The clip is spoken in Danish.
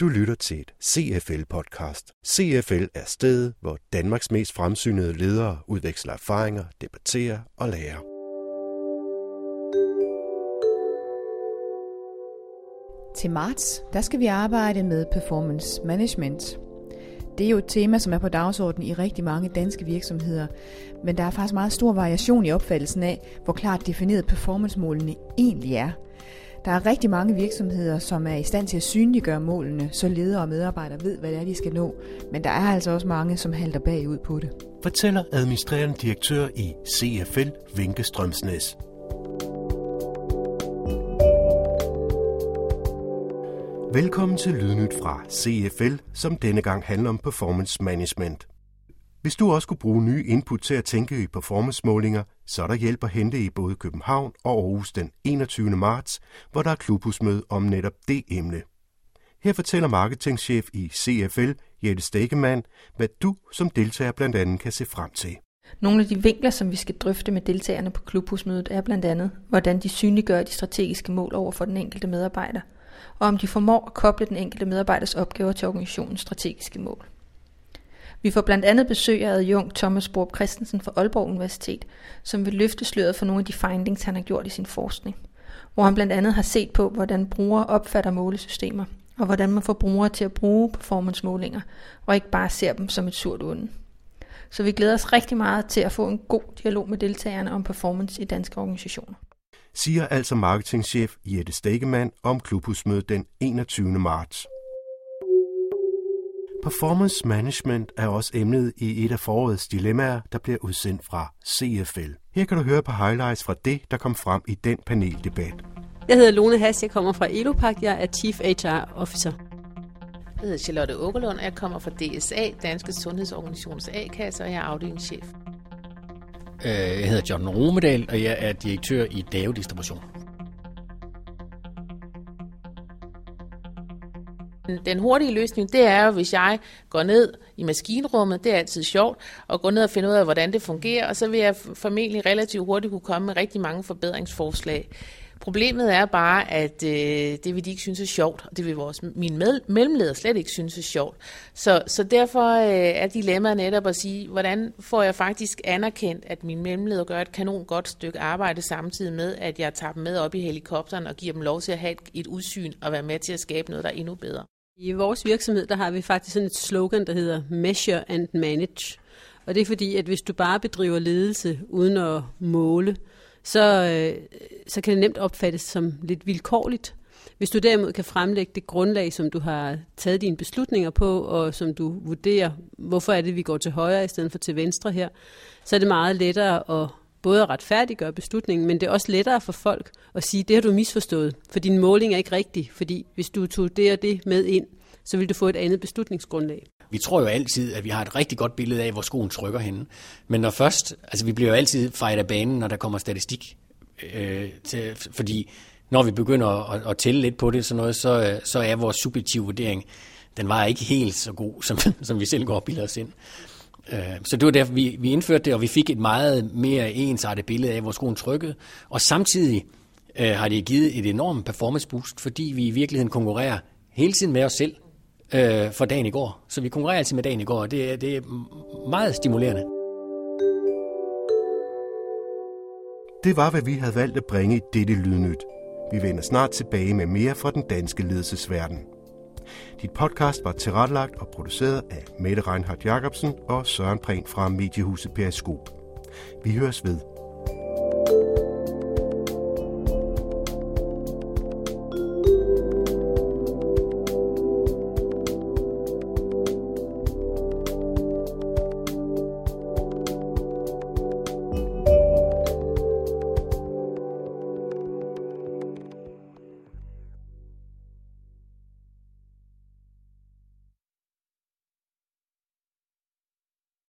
Du lytter til et CFL-podcast. CFL er stedet, hvor Danmarks mest fremsynede ledere udveksler erfaringer, debatterer og lærer. Til marts, der skal vi arbejde med performance management. Det er jo et tema, som er på dagsordenen i rigtig mange danske virksomheder, men der er faktisk meget stor variation i opfattelsen af, hvor klart defineret performancemålene egentlig er – der er rigtig mange virksomheder, som er i stand til at synliggøre målene, så ledere og medarbejdere ved, hvad det er, de skal nå. Men der er altså også mange, som halter bagud på det. Fortæller administrerende direktør i CFL, Vinke Strømsnæs. Velkommen til Lydnyt fra CFL, som denne gang handler om performance management. Hvis du også kunne bruge nye input til at tænke i performance-målinger, så er der hjælp at hente i både København og Aarhus den 21. marts, hvor der er klubhusmøde om netop det emne. Her fortæller marketingchef i CFL, Jette Stegemann, hvad du som deltager blandt andet kan se frem til. Nogle af de vinkler, som vi skal drøfte med deltagerne på klubhusmødet, er blandt andet, hvordan de synliggør de strategiske mål over for den enkelte medarbejder, og om de formår at koble den enkelte medarbejders opgaver til organisationens strategiske mål. Vi får blandt andet besøg af adjunkt Thomas Borup Christensen fra Aalborg Universitet, som vil løfte sløret for nogle af de findings, han har gjort i sin forskning. Hvor han blandt andet har set på, hvordan brugere opfatter målesystemer, og hvordan man får brugere til at bruge performance-målinger, og ikke bare ser dem som et surt onde. Så vi glæder os rigtig meget til at få en god dialog med deltagerne om performance i danske organisationer. Siger altså marketingchef Jette Stegemann om klubhusmødet den 21. marts. Performance management er også emnet i et af forårets dilemmaer, der bliver udsendt fra CFL. Her kan du høre på highlights fra det, der kom frem i den paneldebat. Jeg hedder Lone Hass, jeg kommer fra Elopak, jeg er Chief HR Officer. Jeg hedder Charlotte Åkerlund, og jeg kommer fra DSA, Danske Sundhedsorganisations A-kasse, og jeg er afdelingschef. Øh, jeg hedder John Romedal, og jeg er direktør i DAO Distribution. Den hurtige løsning, det er jo, hvis jeg går ned i maskinrummet, det er altid sjovt, og går ned og finder ud af, hvordan det fungerer, og så vil jeg formentlig relativt hurtigt kunne komme med rigtig mange forbedringsforslag. Problemet er bare, at øh, det vil de ikke synes er sjovt, og det vil vores, mine med, mellemledere slet ikke synes er sjovt. Så, så derfor øh, er dilemmaet netop at sige, hvordan får jeg faktisk anerkendt, at mine mellemledere gør et kanon godt stykke arbejde samtidig med, at jeg tager dem med op i helikopteren og giver dem lov til at have et, et udsyn og være med til at skabe noget, der er endnu bedre. I vores virksomhed, der har vi faktisk sådan et slogan, der hedder Measure and Manage. Og det er fordi, at hvis du bare bedriver ledelse uden at måle, så, øh, så kan det nemt opfattes som lidt vilkårligt. Hvis du derimod kan fremlægge det grundlag, som du har taget dine beslutninger på, og som du vurderer, hvorfor er det, vi går til højre i stedet for til venstre her, så er det meget lettere at både at retfærdiggøre beslutningen, men det er også lettere for folk at sige, det har du misforstået, for din måling er ikke rigtig, fordi hvis du tog det og det med ind, så vil du få et andet beslutningsgrundlag. Vi tror jo altid, at vi har et rigtig godt billede af, hvor skoen trykker henne. Men når først, altså vi bliver jo altid fejret af banen, når der kommer statistik. Øh, til, fordi når vi begynder at, at tælle lidt på det, sådan noget, så, så er vores subjektive vurdering, den var ikke helt så god, som, som vi selv går og bilder os ind. Øh, så det var derfor, vi, vi indførte det, og vi fik et meget mere ensartet billede af, hvor skoen trykkede. Og samtidig øh, har det givet et enormt performance boost, fordi vi i virkeligheden konkurrerer hele tiden med os selv øh, for dagen i går. Så vi konkurrerer altid med dagen i går, og det, det er meget stimulerende. Det var, hvad vi havde valgt at bringe i dette lydnyt. Vi vender snart tilbage med mere fra den danske ledelsesverden. Dit podcast var tilrettelagt og produceret af Mette Reinhardt Jacobsen og Søren Prehn fra Mediehuset Periskop. Vi høres ved.